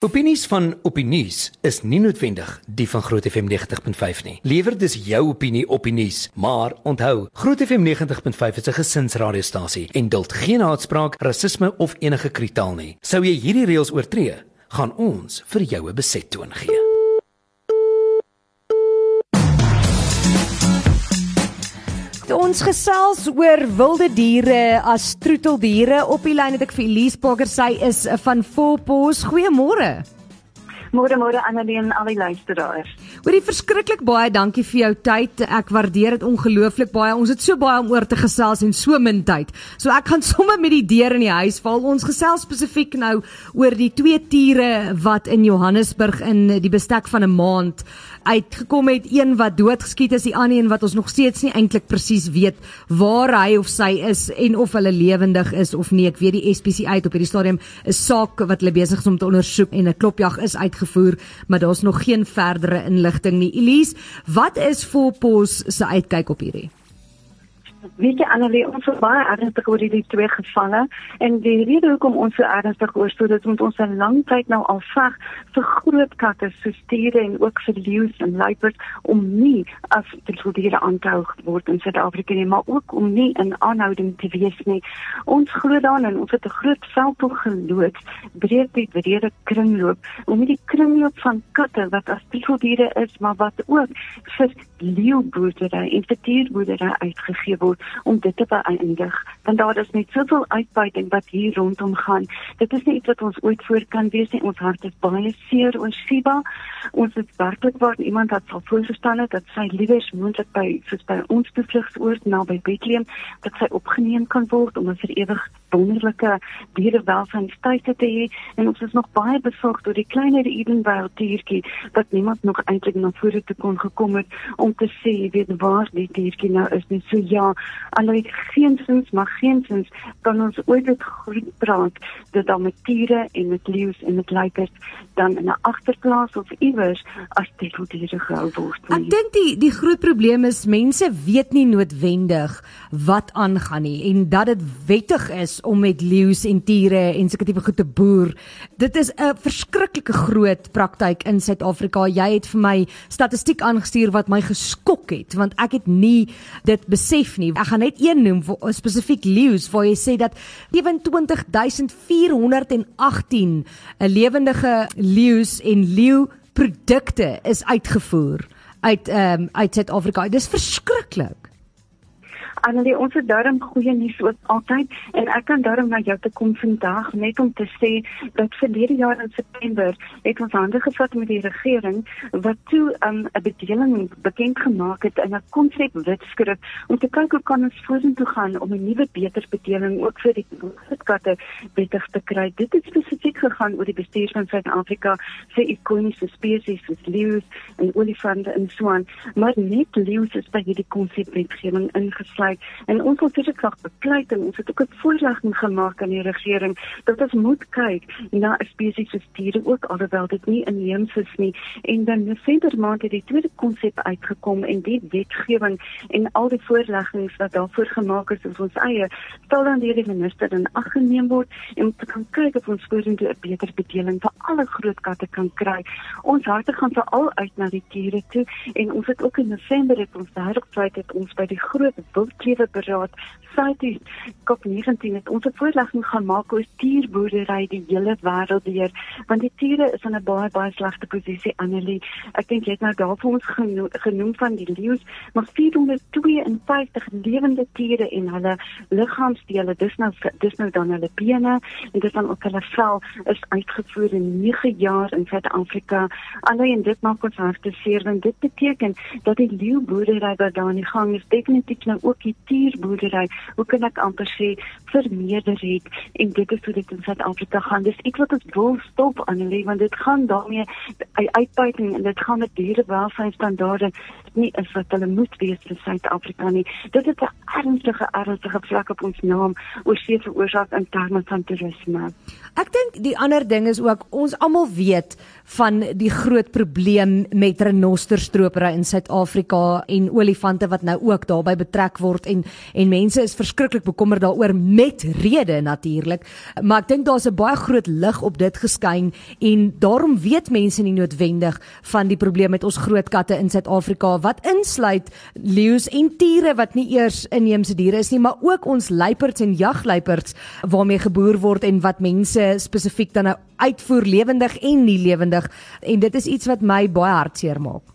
Opinies van Opinies is nie noodwendig die van Groot FM 90.5 nie. Lewer dus jou opinie op Opinies, maar onthou, Groot FM 90.5 is 'n gesinsradiostasie en duld geen haatspraak, rasisme of enige kritaal nie. Sou jy hierdie reëls oortree, gaan ons vir jou 'n besettoon gee. Ons gesels oor wilde diere as troeteldiere. Op die lyn het ek vir Elise Parker, sy is van Volpos. Goeiemôre. Môre môre Annelie en al die luisteraars. Hoorie verskriklik baie dankie vir jou tyd. Ek waardeer dit ongelooflik baie. Ons het so baie om oor te gesels en so min tyd. So ek gaan sommer met die deur in die huis val. Ons gesels spesifiek nou oor die twee tiere wat in Johannesburg in die bestek van 'n maand uitgekom het. Een wat doodgeskiet is, die ander een wat ons nog steeds nie eintlik presies weet waar hy of sy is en of hulle lewendig is of nie. Ek weet die SPCA het op hierdie stadium 'n saak wat hulle besig is om te ondersoek en 'n klopjag is uit uitgevoer, maar daar's nog geen verdere inligting nie. Elise, wat is Volpos se uitkyk op hierdie? Weet jy Annelie, ons is baie ernstig oor hierdie twee gevalle en die rede hoekom ons so ernstig oor so dit moet ons 'n lang tyd nou al veg vir groot katte so stiere en ook vir leeu's en luiperds om nie as die diere aanhou word in Suid-Afrika nie, maar ook om nie in aanhouding te wees nie. Ons glo dan en ons het 'n groot veldtog geloods breed die breede kringloop om die kringloop van katte wat as diere is, maar wat ook vir leeuboerdery en vir dierboerdery uitgegee word word om dit te beëindig want daar is net soveel uitbuiting wat hier rondom gaan. Dit is nie iets wat ons ooit voor kan wees nie. Ons hart is baie seer oor Shiba ons is werklik waar iemand wat sal voorgestel het dat sy liewers moontlik by soos by ons bevlugsoord naby Bethlehem dat sy opgeneem kan word om vir ewig wonderlike dierewelsynstyte te hê en ons is nog baie besorgd oor die kleiner Edenvale diertjie wat niemand nog eintlik na vore toe kon gekom het om te sê weet waar die diertjie nou is nie so ja alhoewel geensins maar geensins kan ons ooit dit goed praat dat dan met tiere en met leeu's en met luiperds dan in 'n agterplaas of iewers as titeldiere gehou word. Nie. Ek dink die die groot probleem is mense weet nie noodwendig wat aangaan nie en dat dit wettig is om met leeu's en tiere en sulke tipe goed te boer. Dit is 'n verskriklike groot praktyk in Suid-Afrika. Jy het vir my statistiek aangestuur wat my geskok het want ek het nie dit besef nie. Ek gaan net een noem vir spesifiek leeu's waar jy sê dat 27418 'n lewendige leeu's en leeu produkte is uitgevoer uit ehm um, uit Suid-Afrika. Dis verskriklik. Annelie, ons het daarom goeie nuus ook altyd en ek kan daarom na jou te kom vandag net om te sê dat verlede jaar in September het ons hande gevat met die regering wat toe um, 'n um, bedeling bekend gemaak het in 'n konsep wetskrif om te kyk hoe kan ons vorentoe gaan om 'n nuwe beter bedeling ook vir die katte wettig te kry. Dit het spesifiek gegaan oor die bestuur van Suid-Afrika vir ikoniese spesies soos leeu's en olifante en so aan, maar net leeu's is by hierdie konsep wetgewing ingesluit bepleit en ons wil seker krag bepleit en ons het ook 'n voorlegging gemaak aan die regering dat ons moet kyk na 'n spesies diere ook alhoewel dit nie inheems is nie en dan November maand het die tweede konsep uitgekom en die wetgewing en al die voorleggings wat daarvoor gemaak is op ons eie stel dan deur die minister in ag geneem word en om te kan kyk of ons vorentoe 'n beter bedeling vir alle groot katte kan kry. Ons harte gaan veral uit na die diere toe en ons het ook in November het ons wêreldwyd het ons by die groot wild klewe beraad site COP19 het ons 'n voorlegging gaan maak oor dierboerdery die hele wêreld deur want die diere is in 'n baie baie slegte posisie Annelie. Ek dink jy het nou daar vir ons genoem, genoem van die leeu's maar 452 lewende diere en hulle liggaamsdele dis nou dis nou dan hulle bene en dis dan ook hulle vel is uitgevoer in 9 jaar in Suid-Afrika. Alleen en dit maak ons harte seer want dit beteken dat die leeuboerdery wat daar aan die gang is definitief nou ook die dierboerdery, hoe kan ek amper sê vermeerder het en dit is hoe dit in Suid-Afrika gaan. Dis ek wat ons wil stop aan lê want dit gaan daarmee uitbuiting en dit gaan met dierewelsynstandaarde nie is wat hulle moet wees vir Suid-Afrika nie. Dit het 'n ernstige ernstige vlek op ons naam oor see veroorsaak in terme van toerisme. Ek dink die ander ding is ook ons almal weet van die groot probleem met renosterstropery in Suid-Afrika en olifante wat nou ook daarbey betrek word en en mense is verskriklik bekommerd daaroor met rede natuurlik. Maar ek dink daar's 'n baie groot lig op dit geskyn en daarom weet mense nie noodwendig van die probleem met ons groot katte in Suid-Afrika wat insluit leeu's en tiere wat nie eers inheemse diere is nie, maar ook ons luiperds en jagluiperds waarmee geboer word en wat mense spesifiek dan nou uitvoer lewendig en nie lewendig en dit is iets wat my baie hartseer maak.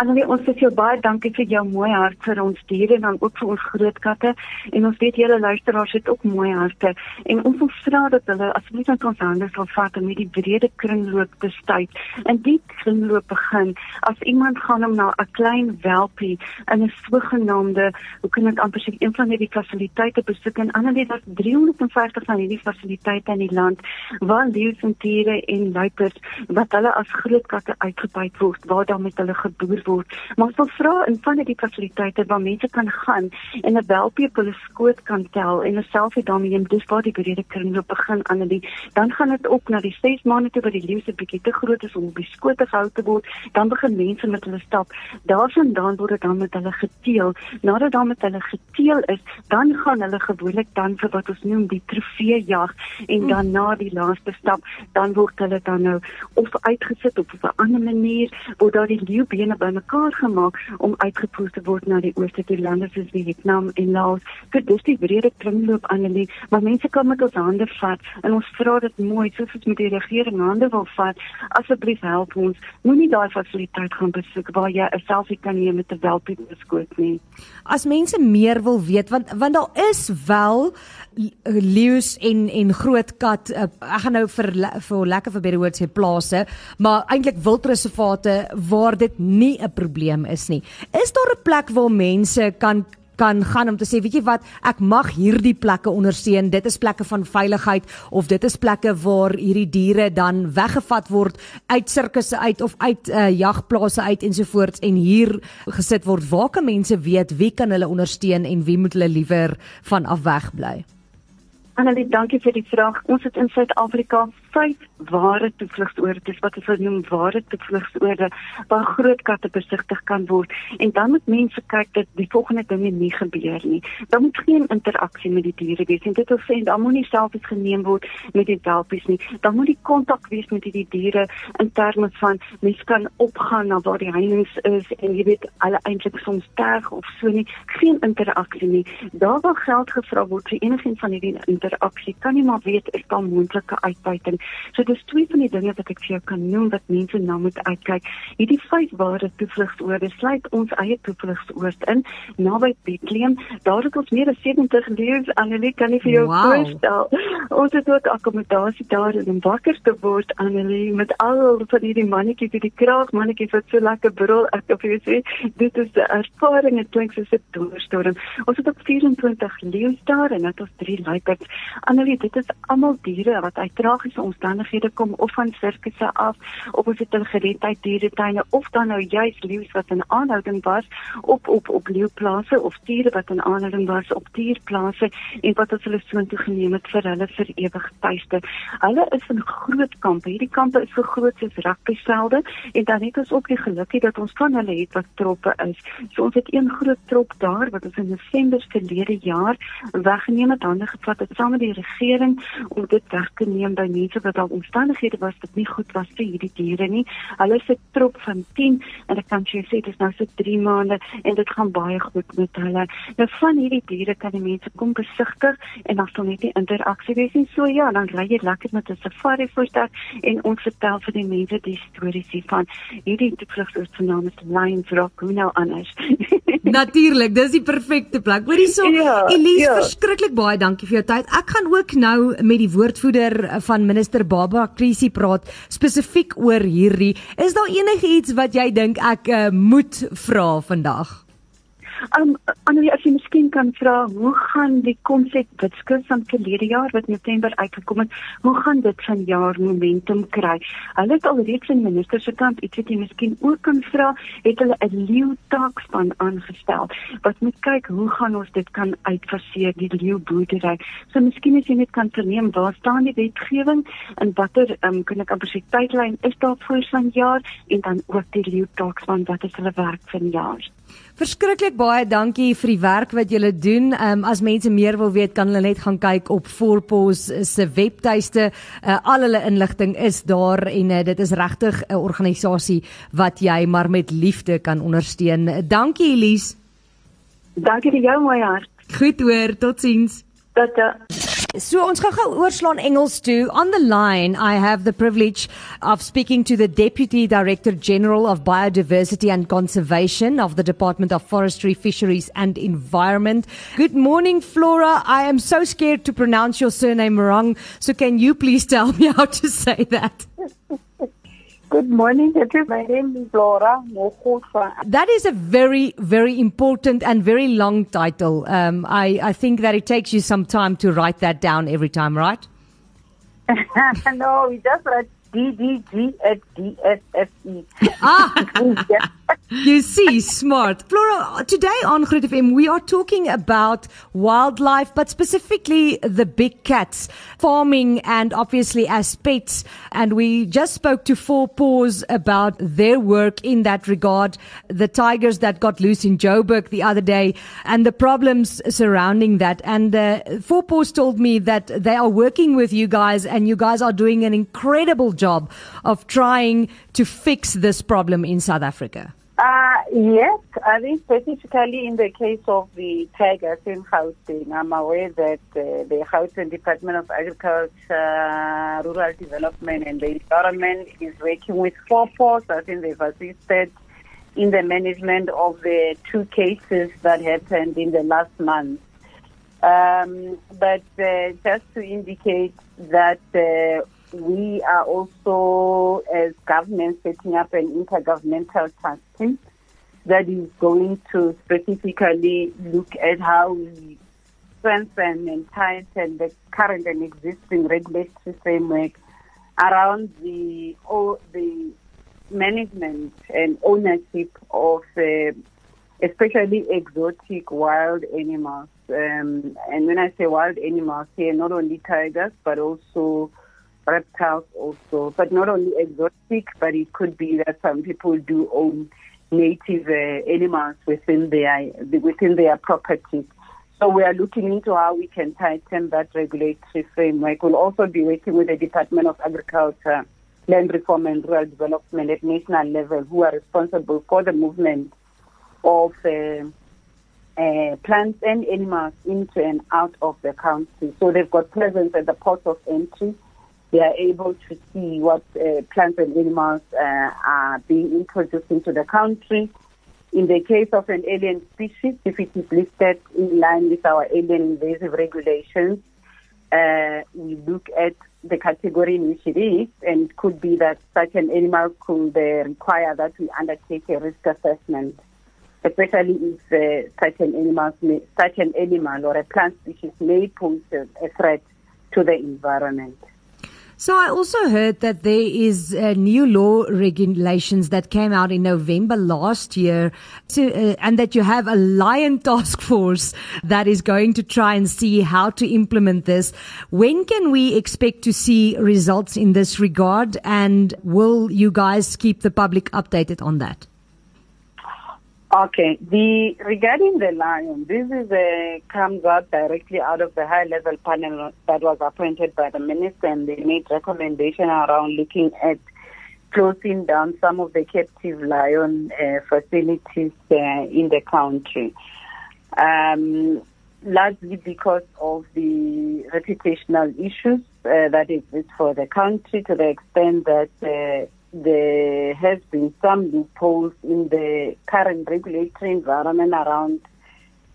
Annelie, ons sê jou baie dankie vir jou mooi hart vir ons diere en dan ook vir ons groot katte. En ons weet julle luisteraars het ook mooi harte. En ons wil vra dat hulle asseblief net ons hande sal vat om hierdie brede kringloop te stuit. En die kringloop begin as iemand gaan om na 'n klein welpie in 'n sogenaamde, hoe kan ek amper sê, een van hierdie fasiliteite besoek en Annelie, daar's 350 van hierdie fasiliteite in die land waar leeu's en tiere en luiperds wat hulle as groot katte uitgebuit word, waar dan met hulle geboer word. Maar ons wil vra in van die fasiliteite waar mense kan gaan en 'n welpie op hulle skoot kan tel en 'n selfie daarmee neem dis waar die brede kringloop begin aan die dan gaan dit op na die 6 maande toe wat die leeu se bietjie te groot is om op die skoot te hou te word dan begin mense met hulle stap. Daarvandaan word dit dan met hulle geteel. Nadat dan met hulle geteel is dan gaan hulle gewoonlik dan vir wat ons noem die trofee jag en dan na die laaste stap dan word hulle dan nou of uitgesit op 'n ander manier word daar die leeubene bymekaar gemaak om uitgevoer te word na die ooste toe lande soos Vietnam en Laos. So dis die brede kringloop Annelie, maar mense kan met ons hande vat en ons vra dit mooi soos ons met die regering hande wil vat. Asseblief help ons. Moenie daai fasiliteit gaan besoek waar jy 'n selfie kan neem met 'n welpie beskoot nie. As mense meer wil weet want want daar is wel leeu's en en groot kat uh, ek gaan nou vir vir lekker vir baie woord sê plase maar eintlik wildreservate waar dit nie 'n probleem is nie. Is daar 'n plek waar mense kan kan gaan om te sê weet jy wat ek mag hierdie plekke ondersteun. Dit is plekke van veiligheid of dit is plekke waar hierdie diere dan weggevat word uit sirkusse uit of uit uh, jagplase uit ensovoorts en hier gesit word. Waar kan mense weet wie kan hulle ondersteun en wie moet hulle liewer van af weg bly Annelie, dankie vir die vraag. Ons het in Suid-Afrika vyf ware toevlugsoorde, dis wat ons noem ware toevlugsoorde waar groot katte besigtig kan word. En dan moet mense kyk dat die volgende dinge nie gebeur nie. Daar moet geen interaksie met die diere wees. En dit wil sê dan moet nie selfies geneem word met die welpies nie. Dan moet die kontak wees met die diere in terme van mense kan opgaan na waar die heininge is en jy weet hulle eintlik soms terg of so nie. Geen interaksie nie. Daar waar geld gevra word vir enigiets van hierdie interaksie kan nie maar weet is daar moontlike uitbuiting. So dis twee van die dinge wat ek vir jou kan noem wat mense na moet uitkyk. Hierdie vyf ware toevlugsoorde sluit ons eie toevlugsoord in naby Bethlehem. Daar het ons meer as 70 leeu's Annelie kan nie vir jou wow. voorstel. Ons het ook akkommodasie daar in wakker te word Annelie met al van hierdie mannetjies by die kraag mannetjies wat so lekker brul ek of jy sê dit is 'n ervaring dit klink soos 'n doorstorm. Ons het ook 24 leeu's daar en dit is drie luiperds. Annelie, dit is almal diere wat uit tragiese omstandighede kom of van sirkusse af of ons het hulle gered uit dieretuine of dan nou juis leeu's wat in aanhouding was op op op leeuplase of diere wat in aanhouding was op dierplase en wat ons hulle soontoe geneem het vir hulle vir ewig tuiste. Hulle is in groot kampe. Hierdie kampe is so groot soos rugbyvelde en dan het ons ook die gelukkie dat ons van hulle het wat troppe is. So ons het een groot trop daar wat ons in Desember verlede jaar weggeneem het, hande gevat het saam met die regering om dit weg te neem by mense wat al omstandighede was wat nie goed was vir hierdie diere nie. Hulle 'n trop van 10 en ek kan jy sê dit is nou so 3 maande en dit gaan baie goed met hulle. Nou van hierdie diere kan die mense kom besigtig en dan sal net die interaksie wees en so ja, dan ry jy lekker met 'n safari voertuig en ons vertel vir die mense die stories hiervan. Hierdie vlugsoort se naam is Lions Rock, hoe nou anders. Natuurlik, dis die perfekte plek. Hoorie so, ja, Elise, ja. verskriklik baie dankie vir jou tyd. Ek gaan ook nou met die woordvoerder van minister Baba Krisi praat spesifiek oor hierdie. Is daar enigiets wat jy dink ek uh, moet vra vandag? Um Annelie, as jy miskien kan vra, hoe gaan die konsep witskus van verlede jaar wat November uitgekom het, hoe gaan dit vanjaar momentum kry? Hulle het alreeds in minister se kant iets wat jy miskien ook kan vra, het hulle 'n leeu taakspan aangestel wat moet kyk hoe gaan ons dit kan uitfaseer die leeu boerdery. So miskien as jy net kan verneem waar staan die wetgewing en watter um, kan ek amper sê tydlyn is daar vir vanjaar en dan ook die leeu taakspan wat is hulle werk vanjaar. Verskriklik baie dankie vir die werk wat julle doen. Ehm um, as mense meer wil weet, kan hulle net gaan kyk op Forpos se webtuiste. Uh, al hulle inligting is daar en uh, dit is regtig 'n organisasie wat jy maar met liefde kan ondersteun. Dankie Elise. Dankie vir jou mooi hart. Goed hoor, totsiens. Tata. So ons gaan oorslaan Engels toe. On the line, I have the privilege of speaking to the Deputy Director General of Biodiversity and Conservation of the Department of Forestry, Fisheries and Environment. Good morning, Flora. I am so scared to pronounce your surname wrong. So can you please tell me how to say that? Good morning. My name is Flora Mokgohloa. That is a very, very important and very long title. Um, I, I think that it takes you some time to write that down every time, right? no, we just write DDG at DFFE. Ah, you see, smart. Flora, today on Groot FM, we are talking about wildlife, but specifically the big cats, farming and obviously as pets. And we just spoke to Four Paws about their work in that regard, the tigers that got loose in Joburg the other day, and the problems surrounding that. And uh, Four Paws told me that they are working with you guys, and you guys are doing an incredible job of trying to fix this problem in South Africa. Uh, yes, I think specifically in the case of the tigers in Gauteng, I'm aware that uh, the Gauteng Department of Agriculture, Rural Development and the Environment is working with Four Paws. I think they've assisted in the management of the two cases that happened in the last month. Um, but uh, just to indicate that uh, we are also, as government, setting up an intergovernmental task team that is going to specifically look at how we strengthen and tighten the current and existing regulatory framework around the all the management and ownership of uh, especially exotic wild animals. Um, and when I say wild animals here, not only tigers, but also reptiles also, but not only exotic, but it could be that some people do own native uh, animals within their within their properties. So we are looking into how we can tighten that regulatory framework. We'll also be working with the Department of Agriculture, Land Reform and Rural Development at national level, who are responsible for the movement of uh, uh, plants and animals into and out of the country. So they've got presence at the port of entry they are able to see what uh, plants and animals uh, are being introduced into the country. In the case of an alien species, if it is listed in line with our alien invasive regulations, uh, we look at the category in which it is, and it could be that such an animal could uh, require that we undertake a risk assessment, especially if uh, such an animal, may, such an animal or a plant species may pose a threat to the environment. So I also heard that there is new law regulations that came out in November last year, to, uh, and that you have a lion task force that is going to try and see how to implement this. When can we expect to see results in this regard, and will you guys keep the public updated on that? Okay. The regarding the lion, this is a comes out directly out of the high level panel that was appointed by the minister, and they made recommendation around looking at closing down some of the captive lion uh, facilities uh, in the country. Um, largely because of the reputational issues uh, that exist for the country to the extent that uh, there has been some loopholes in the current regulatory environment around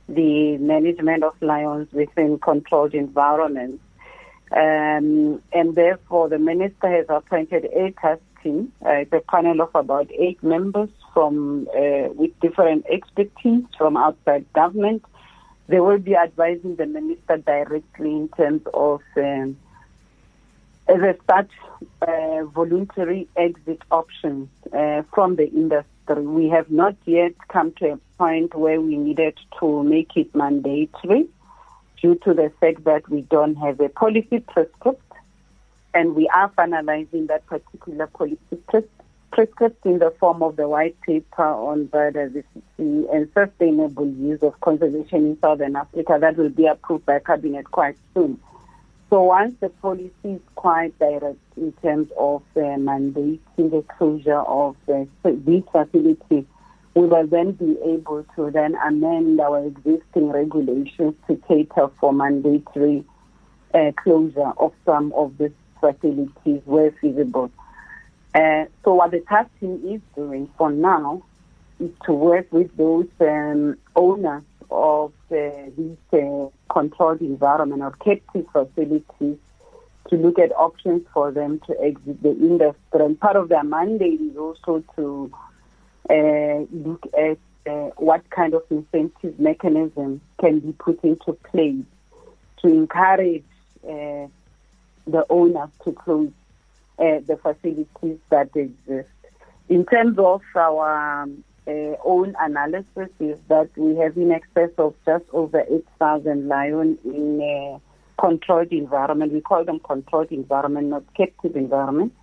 the management of lions within controlled environments. Um, and therefore, the minister has appointed a task team, uh, a panel of about eight members from uh, with different expertise from outside government. They will be advising the minister directly in terms of um, as a start uh, voluntary exit options uh, from the industry. We have not yet come to a point where we needed to make it mandatory due to the fact that we don't have a policy prescript and we are finalizing that particular policy prescript in the form of the white paper on biodiversity and sustainable use of conservation in Southern Africa that will be approved by Cabinet quite soon. So once the policy is quite direct in terms of uh, mandating the closure of uh, facility, we will then be able to then amend our existing regulations to cater for mandatory uh, closure of some of these facilities where feasible. Uh, so what the task team is doing for now is to work with those um, owners of uh, these uh, controlled environment or captive facilities to look at options for them to exit the industry. And part of their mandate is also to uh, look at uh, what kind of incentive mechanism can be put into place to encourage uh, the owners to close the facilities that exist. In terms of our um, uh, own analysis is that we have in excess of just over 8,000 lions in a controlled environment. We call them controlled environment, not captive environment.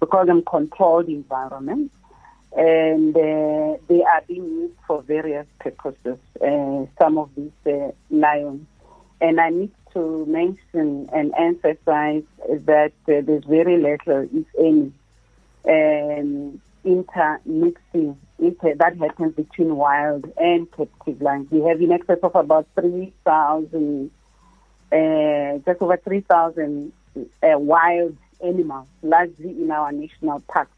We call them controlled environment. And uh, they are being used for various purposes, uh, some of these uh, lions. And I need to mention and emphasize that uh, there's very little, if any, um, intermixing that happens between wild and captive lions. We have in excess of about 3,000, uh, just over 3,000 uh, wild animals, largely in our national parks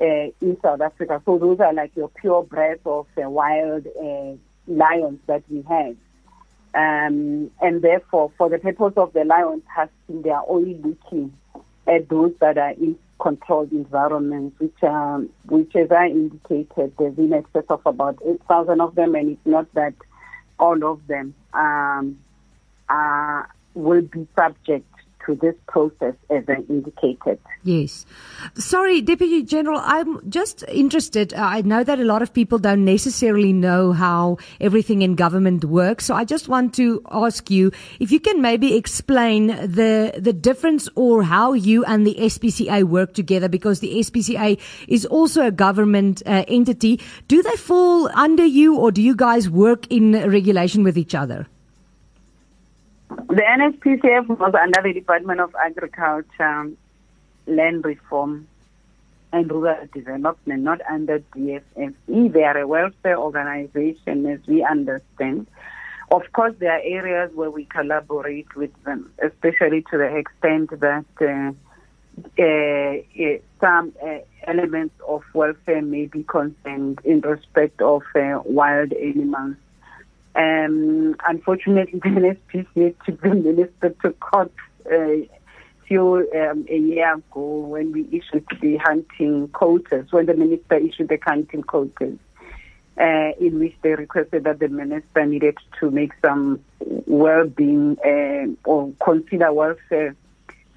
uh, in South Africa. So those are like your purebred of uh, wild uh, lions that we have. Um, and therefore, for the purpose of the lion testing, they are only looking at those that are in controlled environments, which, um, which as I indicated, there's in excess of about 8,000 of them, and it's not that all of them um, are, will be subject to this process as I indicated. Yes. Sorry, Deputy General, I'm just interested. Uh, I know that a lot of people don't necessarily know how everything in government works. So I just want to ask you if you can maybe explain the, the difference or how you and the SPCA work together because the SPCA is also a government uh, entity. Do they fall under you or do you guys work in regulation with each other? The NSPCA was under the Department of Agriculture, Land Reform and Rural Development, not under DFFE. They are a welfare organization as we understand. Of course, there are areas where we collaborate with them, especially to the extent that uh, uh, uh, some uh, elements of welfare may be concerned in respect of uh, wild animals um, unfortunately, the NSPCA took the minister to court uh, few, um, a year ago when we issued the hunting quotas, when the minister issued the hunting quotas, uh, in which they requested that the minister needed to make some well-being uh, or consider welfare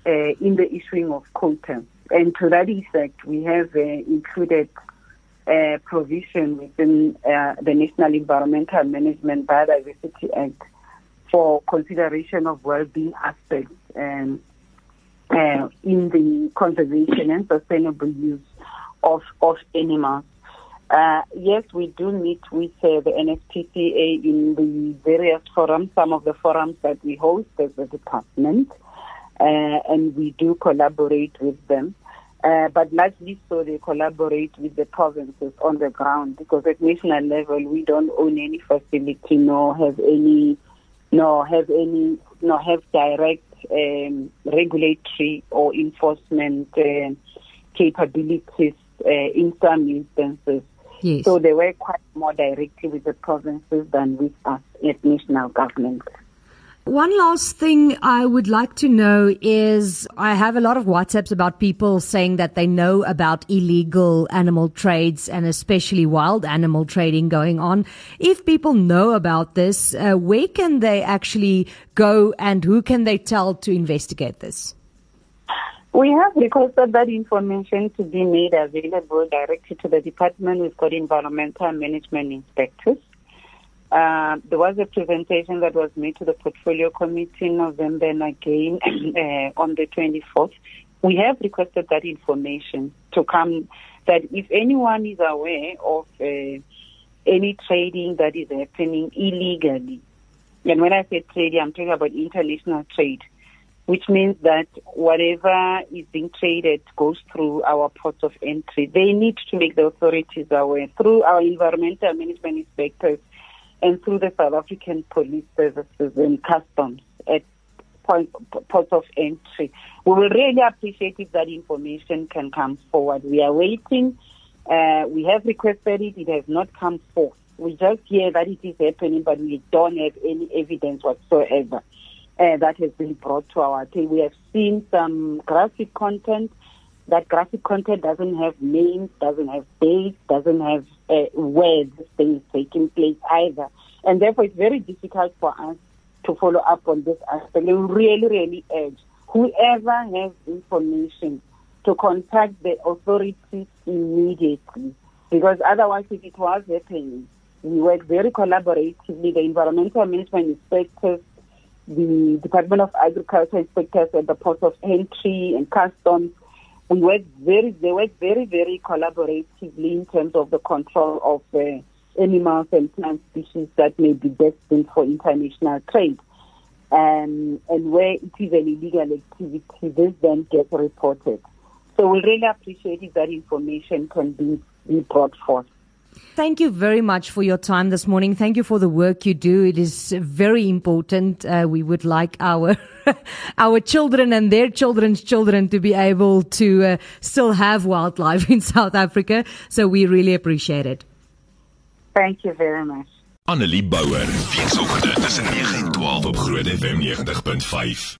uh, in the issuing of quotas. And to that effect, we have uh, included uh, provision within uh, the National Environmental Management Biodiversity Act for consideration of well-being aspects uh, in the conservation and sustainable use of, of animals. Uh, yes, we do meet with uh, the NSPCA in the various forums, some of the forums that we host as a department, uh, and we do collaborate with them. Uh, but largely so they collaborate with the provinces on the ground because at national level we don't own any facility nor have any nor have any nor have direct um, regulatory or enforcement uh, capabilities uh, in some instances. Yes. So they work quite more directly with the provinces than with us at national government. One last thing I would like to know is I have a lot of WhatsApps about people saying that they know about illegal animal trades and especially wild animal trading going on. If people know about this, uh, where can they actually go and who can they tell to investigate this? We have requested that information to be made available directly to the department. We've got environmental management inspectors. Uh, there was a presentation that was made to the portfolio committee in November and again uh, on the 24th. We have requested that information to come, that if anyone is aware of uh, any trading that is happening illegally, and when I say trading, I'm talking about international trade, which means that whatever is being traded goes through our ports of entry. They need to make the authorities aware through our environmental management inspectors and through the South African Police Services and Customs at point, of entry. We will really appreciate if that information can come forward. We are waiting. Uh, we have requested it. It has not come forth. We just hear that it is happening, but we don't have any evidence whatsoever uh, that has been brought to our attention. We have seen some graphic content. That graphic content doesn't have names, doesn't have dates, doesn't have uh, where this thing is taking place either. And therefore, it's very difficult for us to follow up on this aspect. We really, really urge whoever has information to contact the authorities immediately. Because otherwise, if it was happening, we work very collaboratively, the environmental management inspectors, the Department of Agriculture inspectors at the ports of entry and customs. We work very, they work very, very collaboratively in terms of the control of uh, animals and plant species that may be destined for international trade. Um, and where it is an illegal activity, this then gets reported. So we really appreciate if that information can be, be brought forth. Thank you very much for your time this morning. Thank you for the work you do. It is very important. Uh, we would like our our children and their children's children to be able to uh, still have wildlife in South Africa. So we really appreciate it. Thank you very much. Annelie Bouwer, weekoggend tussen 9 en 12 op Groot FM 90.5.